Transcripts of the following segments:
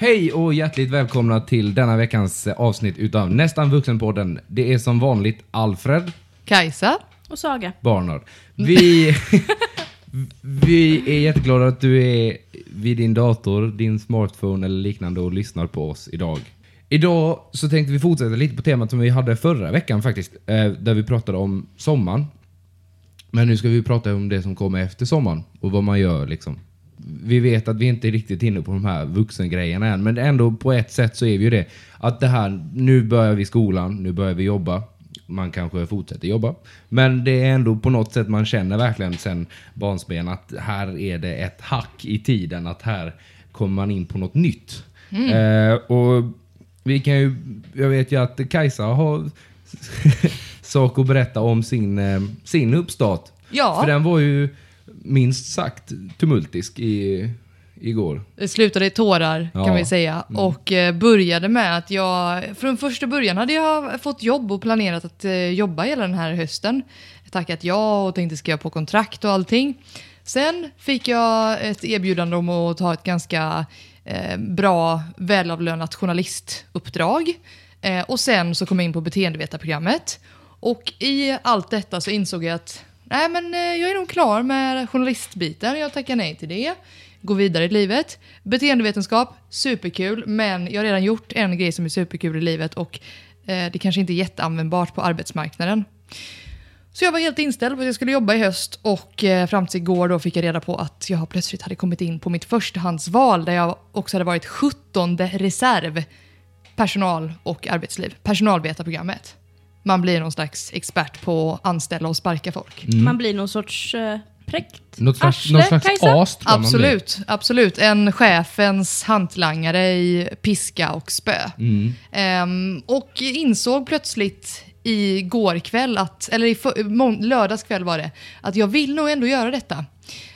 Hej och hjärtligt välkomna till denna veckans avsnitt utav Nästan Vuxenpodden. Det är som vanligt Alfred Kajsa? Och Saga. Barnard. Vi, vi är jätteglada att du är vid din dator, din smartphone eller liknande och lyssnar på oss idag. Idag så tänkte vi fortsätta lite på temat som vi hade förra veckan faktiskt, eh, där vi pratade om sommaren. Men nu ska vi prata om det som kommer efter sommaren och vad man gör liksom. Vi vet att vi inte är riktigt inne på de här vuxengrejerna än, men ändå på ett sätt så är vi ju det. Att det här, nu börjar vi skolan, nu börjar vi jobba. Man kanske fortsätter jobba. Men det är ändå på något sätt man känner verkligen sen barnsben att här är det ett hack i tiden, att här kommer man in på något nytt. Eh, och vi kan ju, jag vet ju att Kajsa har sak att berätta om sin, eh, sin uppstart. Ja. För den var ju minst sagt tumultisk i, igår. Det slutade i tårar Ja. kan vi säga. Och eh, började med att jag, från första början hade jag fått jobb och planerat att eh, jobba hela den här hösten. Tackat ja och tänkte skriva på kontrakt och allting. Sen fick jag ett erbjudande om att ta ett ganska eh, bra, välavlönat journalistuppdrag. Eh, och sen så kom jag in på beteendevetarprogrammet. Och i allt detta så insåg jag att nej men eh, jag är nog klar med journalistbiten. Jag tackar nej till det. Går vidare i livet. Beteendevetenskap, superkul. Men jag har redan gjort en grej som är superkul i livet och eh, det kanske inte är jätteanvändbart på arbetsmarknaden. Så jag var helt inställd på att jag skulle jobba i höst och eh, fram till igår då fick jag reda på att jag plötsligt hade kommit in på mitt förstahandsval där jag också hade varit 17 reserv personal och arbetsliv, personalvetarprogrammet. Man blir någon slags expert på att anställa och sparka folk. Man blir någon sorts uh, präkt. Något slags, Arsle, något slags Kajsa? as tror jag. Absolut, absolut. En chefens hantlangare i piska och spö. Mm. Ehm, och insåg plötsligt i går kväll, att, eller i för, lördags kväll var det, att jag vill nog ändå göra detta.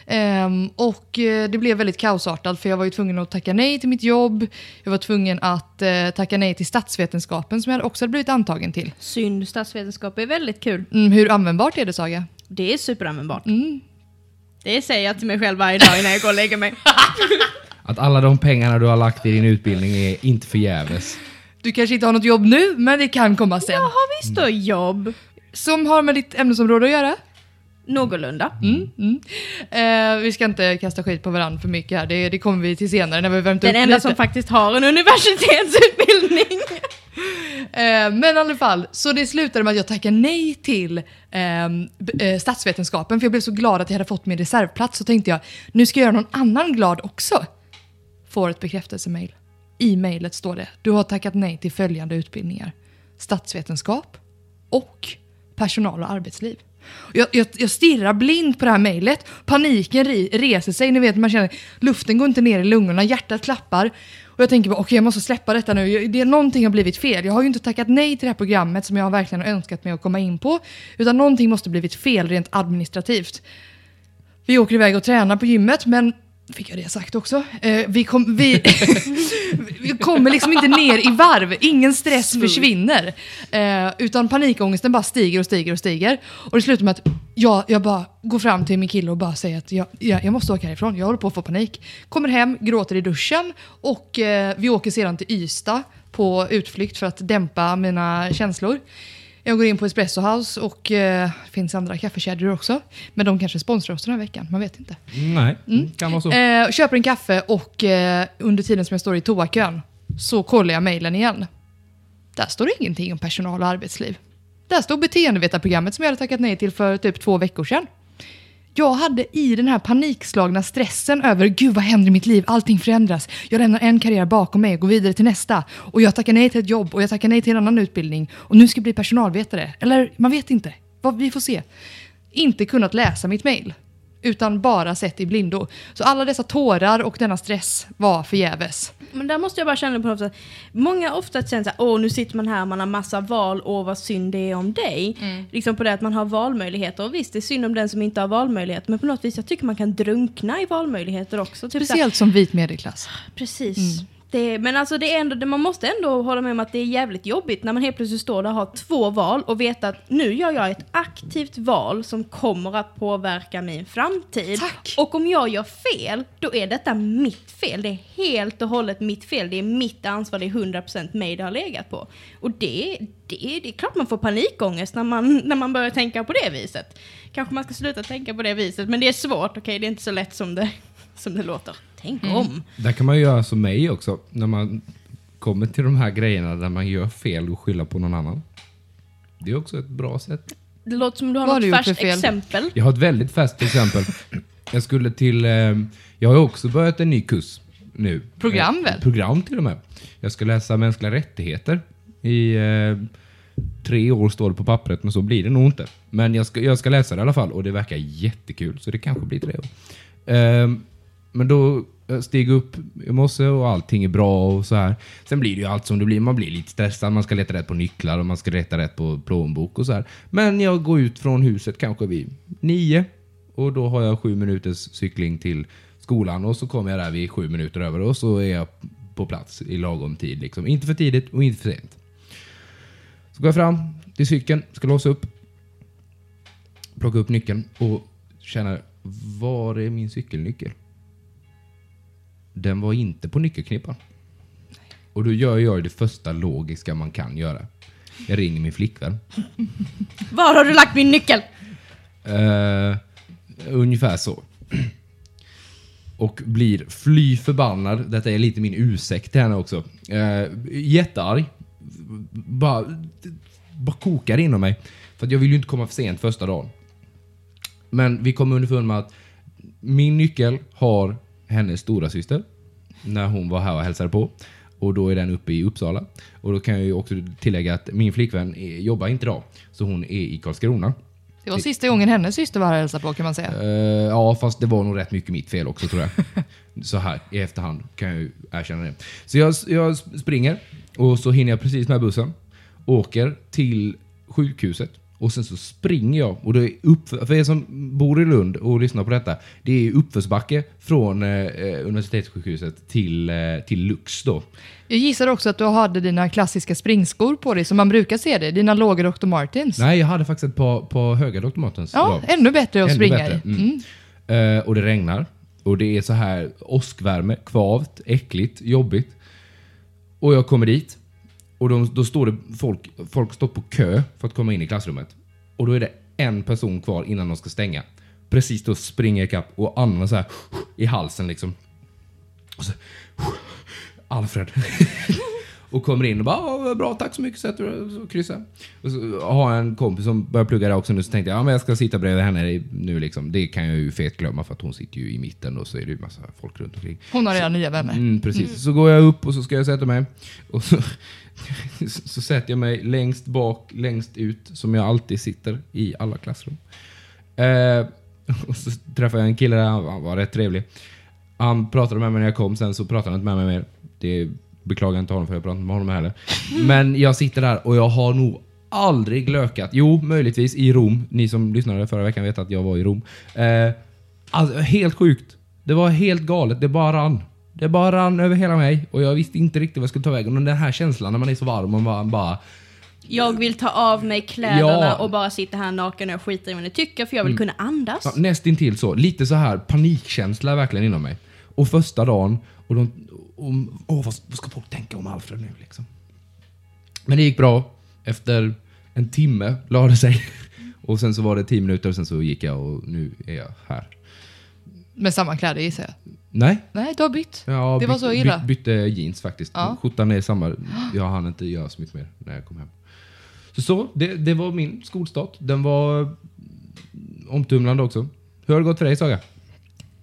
Ehm, och eh, det blev väldigt kaosartat för jag var ju tvungen att tacka nej till mitt jobb. Jag var tvungen att eh, tacka nej till statsvetenskapen som jag också hade blivit antagen till. Synd, statsvetenskap är väldigt kul. Mm, hur användbart är det Saga? Det är superanvändbart. Mm. Det säger jag till mig själv varje dag innan jag går och lägger mig. Att alla de pengarna du har lagt i din utbildning är inte förgäves. Du kanske inte har något jobb nu, men det kan komma sen. Jag har visst då jobb. Som har med ditt ämnesområde att göra? Någorlunda. Mm, mm. Eh, vi ska inte kasta skit på varandra för mycket här, det, det kommer vi till senare när vi värmt Den upp enda lite. som faktiskt har en universitetsutbildning. Eh, men i alla fall, så det slutade med att jag tackade nej till ehm, eh, statsvetenskapen för jag blev så glad att jag hade fått min reservplats. Så tänkte jag, nu ska jag göra någon annan glad också. Får ett bekräftelsemail. I mejlet står det, du har tackat nej till följande utbildningar. Statsvetenskap och personal och arbetsliv. Jag, jag, jag stirrar blint på det här mejlet. Paniken ri, reser sig. Ni vet, man känner luften går inte ner i lungorna, hjärtat klappar. Och jag tänker bara, okej jag måste släppa detta nu. Jag- Det, någonting har blivit fel. Jag har ju inte tackat nej till det här programmet som jag verkligen har önskat mig att komma in på. Utan någonting måste blivit fel rent administrativt. Vi åker iväg och tränar på gymmet, men fick jag det sagt också? Eh, vi, kom, vi, vi kommer liksom inte ner i varv, ingen stress försvinner. Eh, utan panikångesten bara stiger och stiger och stiger. Och det slutar med att jag, jag bara går fram till min kille och bara säger att jag, jag, jag måste åka härifrån, jag håller på att få panik. Kommer hem, gråter i duschen och eh, vi åker sedan till Ystad på utflykt för att dämpa mina känslor. Jag går in på Espresso House och eh, det finns andra kaffekedjor också. Men de kanske sponsrar oss den här veckan, man vet inte. Nej, kan vara så. Eh, köper en kaffe och eh, under tiden som jag står i toakön så kollar jag mejlen igen. Där står det ingenting om personal och arbetsliv. Där står beteendevetarprogrammet som jag hade tackat nej till för typ två veckor sedan. Jag hade i den här panikslagna stressen över gud vad händer i mitt liv, allting förändras. Jag lämnar en karriär bakom mig och går vidare till nästa. Och jag tackar nej till ett jobb och jag tackar nej till en annan utbildning. Och nu ska jag bli personalvetare. Eller man vet inte. Vad- Vi får se. Inte kunnat läsa mitt mail. Utan bara sett i blindo. Så alla dessa tårar och denna stress var förgäves. Men där måste jag bara känna på något sätt. Många ofta känner såhär, åh nu sitter man här, man har massa val, åh vad synd det är om dig. Liksom på det att man har valmöjligheter. Och visst, det är synd om den som inte har valmöjligheter. Men på något vis, jag tycker man kan drunkna i valmöjligheter också. Typ Speciellt som vit medelklass. precis. Det, men alltså det är ändå, man måste ändå hålla med om att det är jävligt jobbigt när man helt plötsligt står där och har två val och vet att nu gör jag ett aktivt val som kommer att påverka min framtid. Tack. Och om jag gör fel, då är detta mitt fel. Det är helt och hållet mitt fel. Det är mitt ansvar, det är 100% mig det har legat på. Och det, det, det är klart man får panikångest när man, när man börjar tänka på det viset. Kanske man ska sluta tänka på det viset, men det är svårt. Okej, det är inte så lätt som det, som det låter. Tänk om. Där kan man ju göra som mig också. När man kommer till de här grejerna där man gör fel och skylla på någon annan. Det är också ett bra sätt. Det låter som du har Vad något du färskt exempel. Jag har ett väldigt färskt exempel. Jag skulle till... Eh, jag har också börjat en ny kurs nu. Program Eh, väl? Program till och med. Jag ska läsa mänskliga rättigheter i eh, tre år står det på pappret, men så blir det nog inte. Men jag ska, jag ska läsa det i alla fall och det verkar jättekul, så det kanske blir tre år men då jag steg upp i morse och allting är bra och så här. Sen blir det ju allt som det blir. Man blir lite stressad, man ska leta rätt på nycklar och man ska leta rätt på plånbok och så här. Men jag går ut från huset kanske vid nio och då har jag sju minuters cykling till skolan och så kommer jag där vid sju minuter över och så är jag på plats i lagom tid. Liksom. Inte för tidigt och inte för sent. Så går jag fram till cykeln, ska låsa upp, plocka upp nyckeln och känner, var är min cykelnyckel? Den var inte på nyckelknippan. Och då gör jag det första logiska man kan göra. Jag ringer min flickvän. Var har du lagt min nyckel? Eh, ungefär så. Och blir fly förbannad. Detta är lite min ursäkt till henne också. Uh, jättearg. Bara, bara kokar inom mig. För att jag vill ju inte komma för sent första dagen. Men vi kom underfund med att min nyckel har hennes stora syster när hon var här och hälsade på. Och då är den uppe i Uppsala. Och då kan jag ju också tillägga att min flickvän är, jobbar inte idag. Så hon är i Karlskrona. Det var sista gången hennes syster var här och hälsade på kan man säga. Eh, ja, fast det var nog rätt mycket mitt fel också tror jag. så här i efterhand kan jag ju erkänna det. Så jag, jag springer och så hinner jag precis med bussen. Åker till sjukhuset och sen så springer jag. Och det är upp, för er som bor i Lund och lyssnar på detta. Det är uppförsbacke från eh, universitetssjukhuset till, eh, till Lux då. Jag gissar också att du hade dina klassiska springskor på dig som man brukar se det, dina låga Dr. Martens. Nej, jag hade faktiskt ett par, par höga Dr. Martens. Ja, idag. ännu bättre att Ännu springa bättre, i. mm. Mm. Eh, och det regnar. Och det är så här åskvärme, kvavt, äckligt, jobbigt. Och jag kommer dit. Och de, då står det folk, folk står på kö för att komma in i klassrummet. Och då är det en person kvar innan de ska stänga. Precis då springer jag ikapp och andas så här i halsen liksom. Och så, Alfred. och kommer in och bara "Ja, bra, tack så mycket, sätter du så kryssa. Och så har jag en kompis som börjar plugga där också nu så tänkte jag ja, men jag ska sitta bredvid henne nu liksom. Det kan jag ju fet glömma för att hon sitter ju i mitten och så är det ju massa folk runt omkring. Hon har redan nya vänner. Mm, precis. Så går jag upp och så ska jag sätta mig. Och så, så sätter jag mig längst bak, längst ut, som jag alltid sitter i alla klassrum. Eh, och så träffade jag en kille där, han var rätt trevlig. Han pratade med mig när jag kom, sen så pratade han inte med mig mer. Det beklagar inte honom för jag pratar inte med honom heller. Men jag sitter där och jag har nog aldrig glökat. Jo, möjligtvis i Rom. Ni som lyssnade förra veckan vet att jag var i Rom. Eh, alltså, helt sjukt. Det var helt galet. Det bara rann. Det bara rann över hela mig och jag visste inte riktigt vad jag skulle ta vägen. Och den här känslan när man är så varm och man bara... Jag vill ta av mig kläderna Ja. och bara sitta här naken och skiter i vad ni tycker för jag vill kunna andas. Ja, nästintill så. Lite så här panikkänsla verkligen inom mig. Och första dagen, och de... Och, åh, vad, vad ska folk tänka om Alfred nu liksom? Men det gick bra. Efter en timme lade sig. Och sen så var det tio minuter och sen så gick jag och nu är jag här. Med samma kläder gissar jag. Nej, Nej, du har bytt. jag Det var byt- så illa. Byt, bytte jeans faktiskt. Ja. Skjortan är samma. Jag hann inte göra så mycket mer när jag kom hem. Så, så det, det var min skolstart. Den var omtumlande också. Hur har det gått för dig Saga?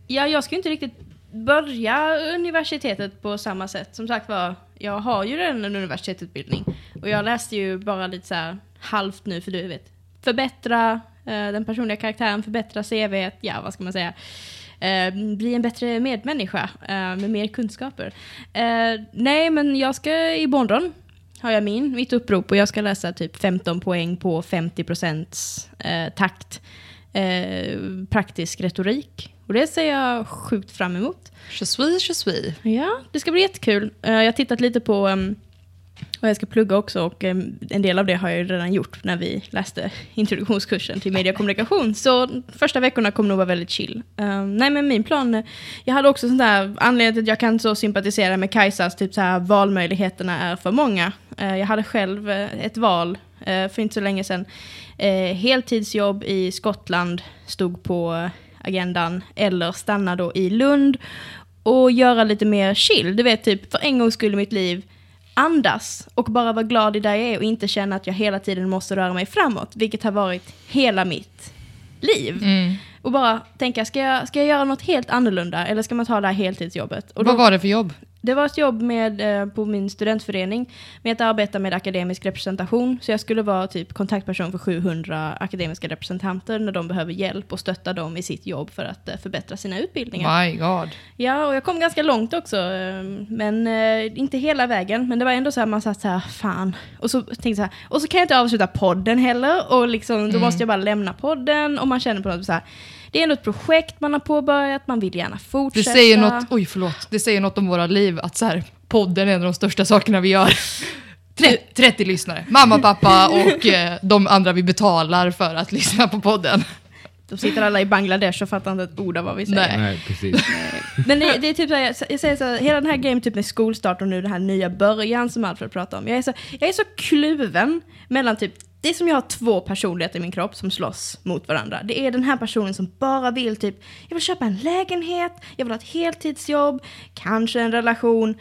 Ja, jag ska ju inte riktigt börja universitetet på samma sätt. Som sagt var, jag har ju redan en universitetsutbildning. Och jag läste ju bara lite så här halvt nu, för du vet. Förbättra eh, den personliga karaktären, förbättra CV, ja vad ska man säga. Eh, bli en bättre medmänniska eh, med mer kunskaper. Eh, nej, men jag ska i morgon har jag min, mitt upprop och jag ska läsa typ 15 poäng på 50 procents eh, takt eh, praktisk retorik. Och det ser jag sjukt fram emot. Je suis, je suis. Ja, det ska bli jättekul. Eh, jag har tittat lite på um, vad jag ska plugga också och um, en del av det har jag ju redan gjort när vi läste introduktionskursen till mediekommunikation. Så första veckorna kommer nog vara väldigt chill. Um, nej men min plan, eh, jag hade också sån där anledning till att jag kan så sympatisera med Kajsas, typ så här valmöjligheterna är för många. Uh, jag hade själv ett val för inte så länge sedan. heltidsjobb i Skottland stod på agendan eller stanna då i Lund och göra lite mer chill. Du vet, typ för en gång skulle mitt liv andas och bara vara glad i där jag är och inte känna att jag hela tiden måste röra mig framåt, vilket har varit hela mitt liv. Mm. Och bara tänka, ska jag, ska jag göra något helt annorlunda eller ska man ta det här heltidsjobbet? Och Vad då- var det för jobb? Det var ett jobb med, eh, på min studentförening med att arbeta med akademisk representation. Så jag skulle vara typ kontaktperson för 700 akademiska representanter när de behöver hjälp och stötta dem i sitt jobb för att eh, förbättra sina utbildningar. My God. Ja, och jag kom ganska långt också. eh, Men eh, inte hela vägen. Men det var ändå så här, man satt så här, fan. Och så tänkte jag så här, och så kan jag inte avsluta podden heller. Och liksom, då måste jag bara lämna podden. Och man känner på något så här, det är ändå ett projekt man har påbörjat, man vill gärna Det fortsätta. säger något, oj förlåt, det säger något om våra liv att så här, podden är en av de största sakerna vi gör. 30, 30 lyssnare, mamma, pappa och eh, de andra vi betalar för att lyssna på podden. De sitter alla i Bangladesh och fattar inte ett ord av vad vi säger. Nej. Nej, precis. Men det, det är typ så här, jag, jag säger så här, hela den här grejen typ med skolstart och nu den här nya början som Alfred pratar om. Jag är, så, jag är så kluven mellan typ, det är som jag har två personligheter i min kropp som slåss mot varandra. Det är den här personen som bara vill typ, jag vill köpa en lägenhet, jag vill ha ett heltidsjobb, kanske en relation.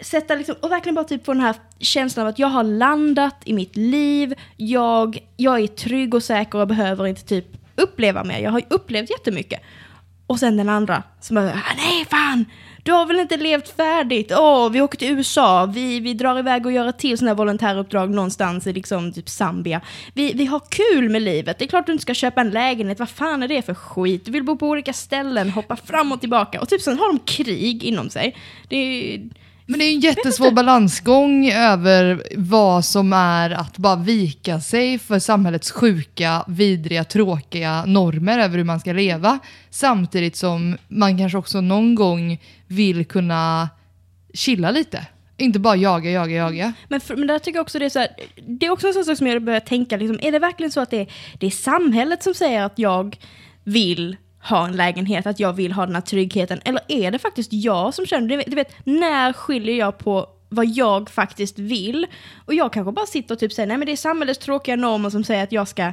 Sätta liksom, och verkligen bara typ få den här känslan av att jag har landat i mitt liv, jag, jag är trygg och säker och behöver inte typ uppleva mer. Jag har ju upplevt jättemycket. Och sen den andra som bara, ah, nej fan, du har väl inte levt färdigt? Åh, vi åker till USA, vi, vi drar iväg och gör ett till sådana här volontäruppdrag någonstans i liksom typ Zambia. Vi, vi har kul med livet, det är klart du inte ska köpa en lägenhet, vad fan är det för skit? Du vill bo på olika ställen, hoppa fram och tillbaka. Och typ sen har de krig inom sig. Det är, men det är en jättesvår balansgång över vad som är att bara vika sig för samhällets sjuka, vidriga, tråkiga normer över hur man ska leva. Samtidigt som man kanske också någon gång vill kunna chilla lite. Inte bara jaga, jaga, jaga. Mm. Men, för, men där tycker jag också det är så här, det är också en sån sak som jag börjar tänka, liksom, är det verkligen så att det är, det är samhället som säger att jag vill ha en lägenhet, att jag vill ha den här tryggheten, eller är det faktiskt jag som känner, du vet, du vet när skiljer jag på vad jag faktiskt vill? Och jag kanske bara sitter och typ säger, nej men det är samhällets tråkiga normer som säger att jag ska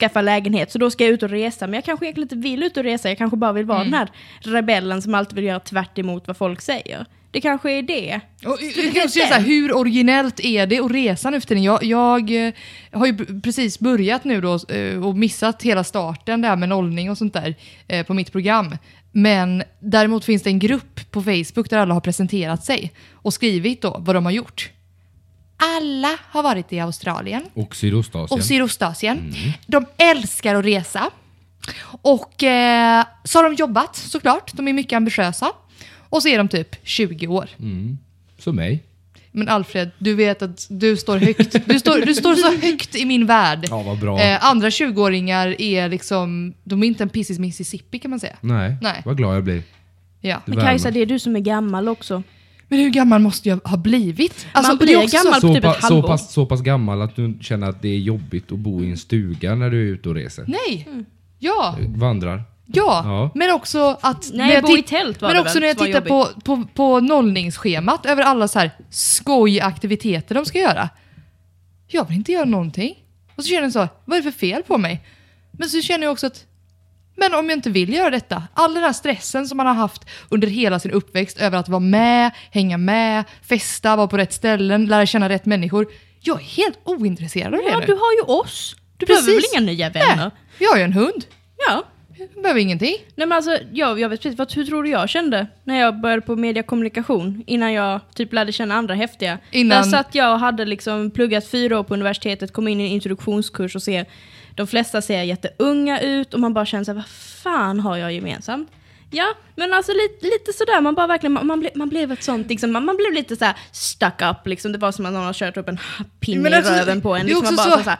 skaffa lägenhet, så då ska jag ut och resa. Men jag kanske egentligen inte vill ut och resa, jag kanske bara vill vara den här rebellen som alltid vill göra tvärt emot vad folk säger. Det kanske är det. Och, kan säga så här, hur originellt är det att resa nu för tiden? Jag, jag eh, har ju precis börjat nu då eh, och missat hela starten där med nollning och sånt där eh, på mitt program. Men däremot finns det en grupp på Facebook där alla har presenterat sig och skrivit då vad de har gjort. Alla har varit i Australien Och Sydostasien. och Sydostasien. De älskar att resa. Och eh, så har de jobbat såklart, de är mycket ambitiösa. Och så är de typ 20 år. mm. Som mig. Men Alfred, du vet att du står högt. Du står, du står så högt i min värld. Ja, vad bra. Eh, andra 20-åringar är liksom, de är inte en piss i Mississippi kan man säga. Nej. Nej. vad glad jag blir. Ja. Det Men. Kajsa, det är du som är gammal också. Men hur gammal måste jag ha blivit? Alltså, Man blir också- gammal. på Så, typ ett pa- så, halvår. pass, så pass gammal att du känner att det är jobbigt att bo i en stuga när du är ute och reser. Nej. Ja. Vandrar. Ja. Ja. men också att... Nej, när jag bo i tält var Men det också väl, när jag tittar på, på, på nollningsschemat över alla så här skojaktiviteter de ska göra. Jag vill inte göra någonting. Och så känner jag så, vad är det för fel på mig? Men så känner jag också att, men om jag inte vill göra detta, all den här stressen som man har haft under hela sin uppväxt över att vara med, hänga med, festa, vara på rätt ställen, lära känna rätt människor. Jag är helt ointresserad av Ja, det nu. du har ju oss. Du Precis. behöver väl inga nya vänner? Nej, jag har ju en hund. Ja. Jag behöver ingenting. Nej men alltså, jag, jag vet precis, vad, hur tror du jag kände när jag började på mediekommunikation? Innan jag typ lärde känna andra häftiga. Innan- Där satt jag och hade liksom pluggat fyra år på universitetet, kom in i en introduktionskurs och ser, de flesta ser jätteunga ut och man bara känner såhär, vad fan har jag gemensamt? Ja, men alltså lite, lite sådär, man bara verkligen, man, man, blev, man blev ett sånt, liksom, man, man blev lite såhär stuck up, liksom. det var som att någon har kört upp en pinne i alltså, röven på en. det är Liksom, också man bara så- så...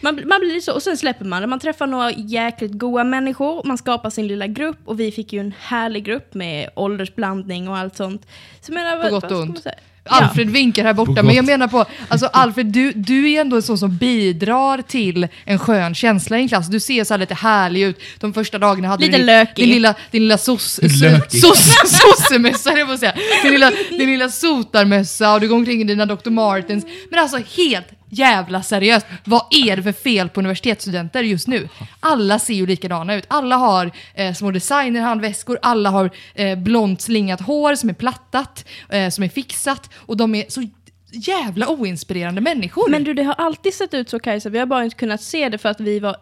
Man, man blir så, och sen släpper man det. Man träffar några jäkligt goa människor, man skapar sin lilla grupp och vi fick ju en härlig grupp med åldersblandning och allt sånt. Så menar, På vad- gott och ont. Alfred vinkar här borta, men jag menar på, alltså Alfred, du, du är ändå en sån som bidrar till en skön känsla i en klass. Du ser så här lite härlig ut. De första dagarna hade Lite du din, din lilla, din lilla sos, Lökig. sos, sossemössa, att säga. Din lilla, din lilla sotarmössa och du går omkring i dina Dr. Martens. Men alltså helt jävla seriöst, vad är det för fel på universitetsstudenter just nu? Alla ser ju likadana ut. Alla har eh, små designerhandväskor, alla har eh, blont slingat hår som är plattat, eh, som är fixat och de är så jävla oinspirerande människor. Men du, det har alltid sett ut så Kajsa, vi har bara inte kunnat se det för att vi var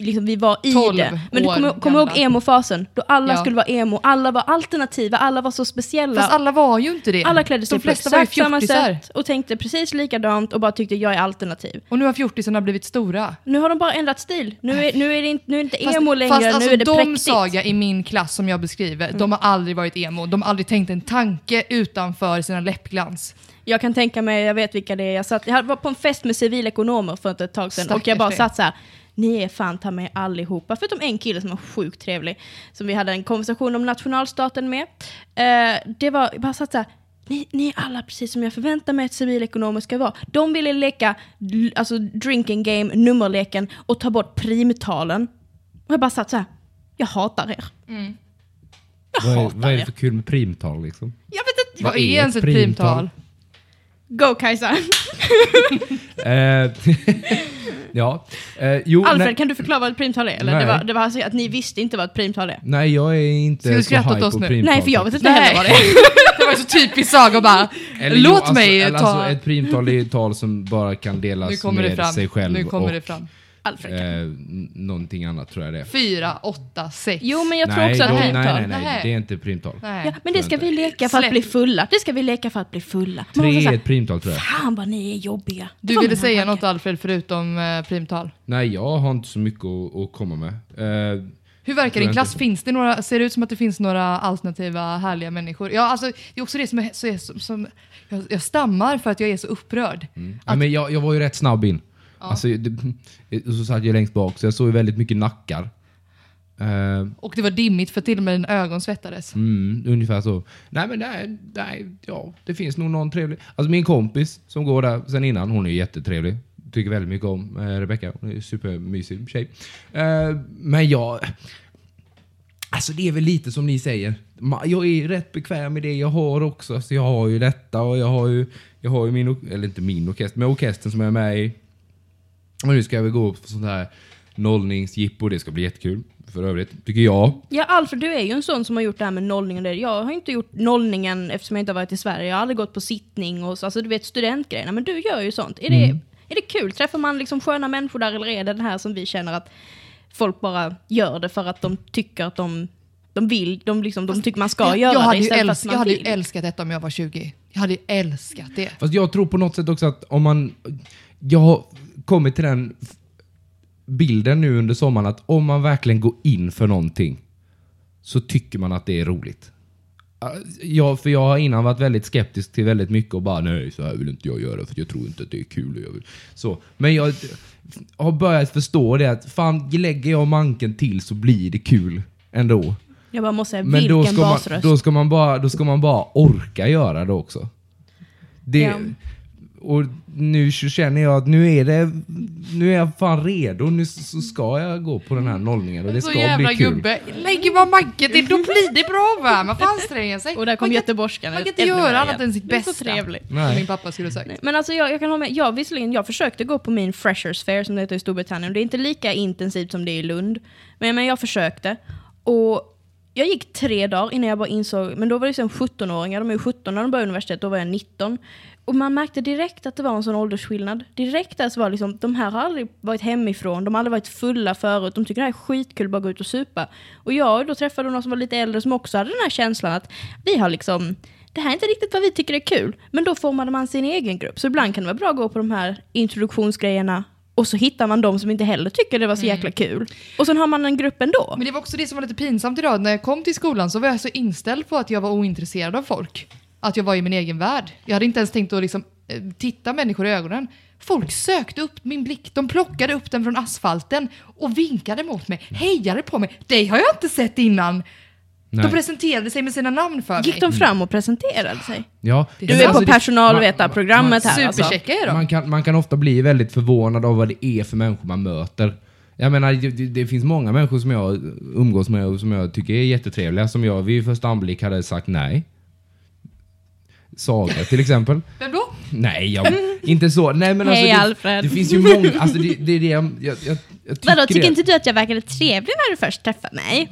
Liksom, vi var i 12 det. Men du kommer kommer ihåg emo-fasen? Då alla Ja. skulle vara emo, alla var alternativa, alla var så speciella. Fast alla var ju inte det. alla klädde sig De på exakt samma sätt och tänkte precis likadant och bara tyckte jag är alternativ. Och nu har fjortisarna blivit stora. Nu har de bara ändrat stil. Nu är, nu är, det, inte, nu är det inte Fast- emo längre, fast alltså nu är det de präktigt. Saga i min klass som jag beskriver, de har aldrig varit emo. De har aldrig tänkt en tanke utanför sina läppglans. Jag kan tänka mig, jag vet vilka det är. Jag, satt, jag var på en fest med civilekonomer för ett tag sedan och jag Stackars bara satt så här. Ni är fan ta mig allihopa, förutom en kille som var sjukt trevlig. Som vi hade en konversation om nationalstaten med. Eh, det var, bara så här. Ni, ni är alla precis som jag förväntar mig att civilekonomer ska vara. De ville leka alltså drinking game, nummerleken och ta bort primtalen. Och jag bara satt så här. Jag hatar er. Jag Vad är, hatar vad är det er. för kul med primtal liksom? Jag vet inte. Vad Vad är ens ett ett primtal? primtal? Go Kajsa. Eh, ja. Eh, jo, Alfred, nej, kan du förklara vad ett primtal är? Eller? Nej. Det var, det var alltså att ni visste inte vad ett primtal är. nej, jag är Ska inte du så skratta åt high oss på nu? primtal. Nej, för jag vet inte heller vad det är. Det var så typiskt Saga och bara, Eller jo, låt alltså, mig eller ta... Alltså, ett primtal är ett tal som bara kan nu delas kommer det med fram. sig själv Nu kommer och det fram. Alfred. eh, någonting annat tror jag det är. Fyra, åtta, sex. Jo, men jag tror nej, också att då- primtal... nej, nej, nej, det är inte primtal. Nej. Ja, men det ska vi leka för att Släpp. bli fulla. Det ska vi leka för att bli fulla. Man Tre är ett primtal tror jag. Fan vad ni är jobbiga. Du ville säga något Alfred förutom eh, primtal. Nej, jag har inte så mycket att, att komma med. Eh, Hur verkar Tror din klass? Finns det några, ser det ut som att det finns några alternativa härliga människor? Ja, alltså, det är också det som, är, är, som, som jag, jag stammar för att jag är så upprörd. ja, men jag, jag var ju rätt snabb in. Alltså, det, så satt jag längst bak, så jag såg väldigt mycket nackar. Eh, Och det var dimmigt för till och med dina ögon svettades. Mm, ungefär så. Nej men nej, nej, ja, det finns nog någon trevlig. Alltså min kompis som går där sen innan, hon är jättetrevlig. Tycker väldigt mycket om eh, Rebecca. Hon är supermysig tjej. Eh, men jag... Alltså det är väl lite som ni säger. Jag är rätt bekväm med det jag har också. Så jag har ju detta och jag har ju, jag har ju min, eller inte min orkester, men orkestern som jag är med i. Och nu ska jag väl gå på sånt här nollningsjippo. Det ska bli jättekul för övrigt, tycker jag. Ja, Alfred, du är ju en sån som har gjort det här med nollningen. där. Jag har inte gjort nollningen eftersom jag inte har varit i Sverige. Jag har aldrig gått på sittning och så, alltså du vet studentgrejerna. Men du gör ju sånt. Är det, är det kul? Träffar man liksom sköna människor där eller är det den här som vi känner att folk bara gör det för att de tycker att de, de vill, de, liksom, de tycker man ska jag, göra jag hade det istället för älsk, att jag man hade ju älskat detta om jag var 20. Jag hade älskat det. Fast jag tror på något sätt också att om man... Jag har kommit till den bilden nu under sommaren att om man verkligen går in för någonting så tycker man att det är roligt. Ja, för jag har innan varit väldigt skeptisk till väldigt mycket och bara nej, så här vill inte jag göra för jag tror inte att det är kul. Jag vill. Så, men jag har börjat förstå det att fan, lägger jag manken till så blir det kul ändå. Jag bara måste säga, Men vilken då ska, man, basröst. då, ska man bara, då ska man bara orka göra det också. Det, Ja. Och nu så känner jag att nu är det, nu är jag fan redo. Nu så ska jag gå på den här nollningen och det så ska jävla bli kul. gubbe. Lägger man manken till, då blir det bra va? Man får anstränga sig. och där kom göteborgskan. man kan inte göra annat än sitt Det är så bästa. trevligt. Som Nej. min pappa skulle ha sagt. Nej, Men alltså jag, jag kan hålla med, jag, visserligen, jag försökte gå på min Freshers Fair som det heter i Storbritannien. Det är inte lika intensivt som det är i Lund. Men, men jag försökte. Och jag gick tre dagar innan jag bara insåg, men då var det liksom 17-åringar, de är ju 17 när de börjar universitet, då var jag 19. Och man märkte direkt att det var en sån åldersskillnad. Direkt alltså var det liksom, de här har aldrig varit hemifrån, de har aldrig varit fulla förut, de tycker det här är skitkul, bara gå ut och supa. Och jag då träffade någon som var lite äldre som också hade den här känslan att vi har liksom det här är inte riktigt vad vi tycker är kul. Men då formade man sin egen grupp. Så ibland kan det vara bra att gå på de här introduktionsgrejerna och så hittar man de som inte heller tycker det var så jäkla kul. Och sen har man en grupp ändå. Men det var också det som var lite pinsamt idag. När jag kom till skolan så var jag så inställd på att jag var ointresserad av folk. Att jag var i min egen värld. Jag hade inte ens tänkt att liksom, eh, titta människor i ögonen. Folk sökte upp min blick, de plockade upp den från asfalten och vinkade mot mig, hejade på mig. Det har jag inte sett innan. Nej. De presenterade sig med sina namn för Gick mig. de fram och presenterade sig? Ja, Du är på personalvetarprogrammet här alltså. Superchecka är de. Man kan, man kan ofta bli väldigt förvånad av vad det är för människor man möter. Jag menar, det, det- finns många människor som jag umgås med och som jag tycker är jättetrevliga, som jag vid första anblick hade sagt nej. Saga till exempel. Vem då? Nej, jag, inte så. Nej, men alltså, Hej, det, Alfred. det finns ju många, alltså det, det är det jag, jag, jag, jag tycker Vadå, tycker det. inte du att jag verkade trevlig när du först träffade mig?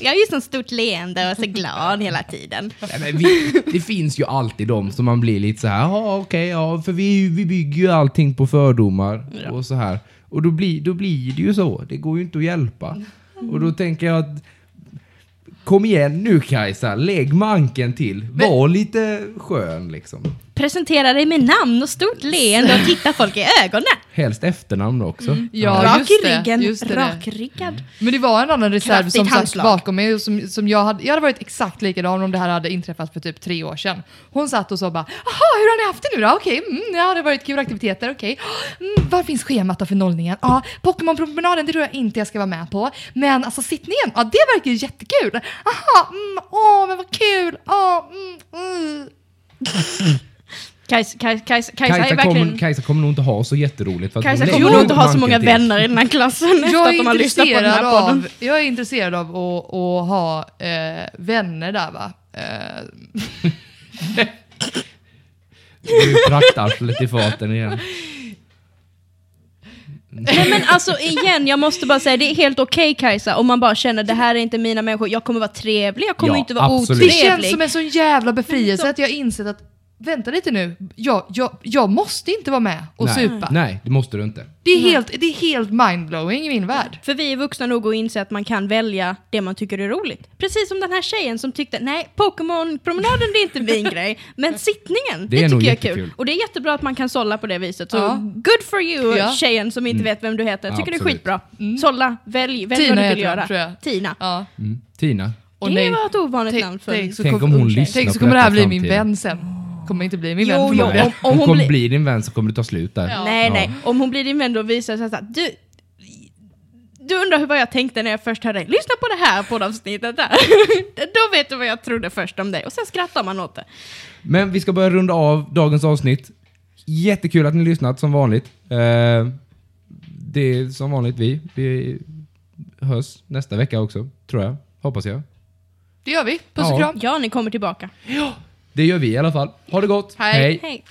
Jag är ju så stort leende och så glad hela tiden. Nej, men vi, det finns ju alltid de som man blir lite så här, ja okej, ja, för vi, vi bygger ju allting på fördomar Ja. och så här. Och då blir, då blir det ju så, det går ju inte att hjälpa. Och då tänker jag att, kom igen nu Kajsa, lägg manken till, var lite skön liksom. Presentera dig med namn och stort leende och titta folk i ögonen. Helst efternamn också. Ja, Rak just i ryggen, just det. rakryggad. Men det var en annan reserv Kraftigt som satt handslag. bakom mig och som, som jag hade, jag hade varit exakt likadan om det här hade inträffat för typ tre år sedan. Hon satt och sa bara “Jaha, hur har ni haft det nu då? Okej, mm, ja det har varit kul aktiviteter, okej. Mm, var finns schemat då för nollningen? Ja, Pokémon-promenaden det tror jag inte jag ska vara med på. Men alltså sittningen, ja det verkar ju jättekul. Aha, mm, åh men vad kul, åh, mm, mm. Kajsa, Kajsa, Kajsa, Kajsa verkligen... kommer, Kajsa kommer nog inte ha så jätteroligt. För att Kajsa hon kommer nog inte ha så många till. vänner i den här klassen efter Jag att de har är lyssnat på den intresserad här podden. av, jag är intresserad av att, att ha eh, vänner där va. Eh, är praktarslet i farten igen. Nej men alltså igen, jag måste bara säga, det är helt okej Kajsa om man bara känner det här är inte mina människor, jag kommer vara trevlig, jag kommer Ja, inte vara absolut. Det otrevlig. känns som en sån jävla befrielse Så- att jag insett att vänta lite nu, jag, jag, jag måste inte vara med och nej, supa. nej, det måste du inte. Det, är helt, det är helt mindblowing i min värld. För vi är vuxna nog att inse att man kan välja det man tycker är roligt. Precis som den här tjejen som tyckte, nej, Pokémon-promenaden det är inte min grej, men sittningen, Det det, tycker jag är kul. Och det är jättebra att man kan sålla på det viset. Så Ja. good for you, Ja. tjejen som inte vet vem du heter. Jag tycker det är skitbra. Sålla, välj, välj Tina vad du vill göra. tror jag. Tina. Ja. Mm. Tina? Och det nej, var ett ovanligt namn för tänk så Tänk om hon lyssnar tänk så kommer det här bli min vän sen. Kommer inte bli min Jo, vän jo, om- Om, hon hon blir- blir din vän så kommer du ta slut där. Ja. Nej, Ja. nej. Om hon blir din vän då visar det sig så att du, du undrar hur vad jag tänkte när jag först hörde dig. Lyssna på det här poddavsnittet där. då vet du vad jag trodde först om dig. Och sen skrattar man åt det. Men vi ska börja runda av dagens avsnitt. Jättekul att ni lyssnat som vanligt. Eh, det är som vanligt vi. Vi hörs nästa vecka också, tror jag. Hoppas jag. Det gör vi. Puss och Ja. kram. Ja, ni kommer tillbaka. Det gör vi i alla fall. Ha det gott. Hej. Hej.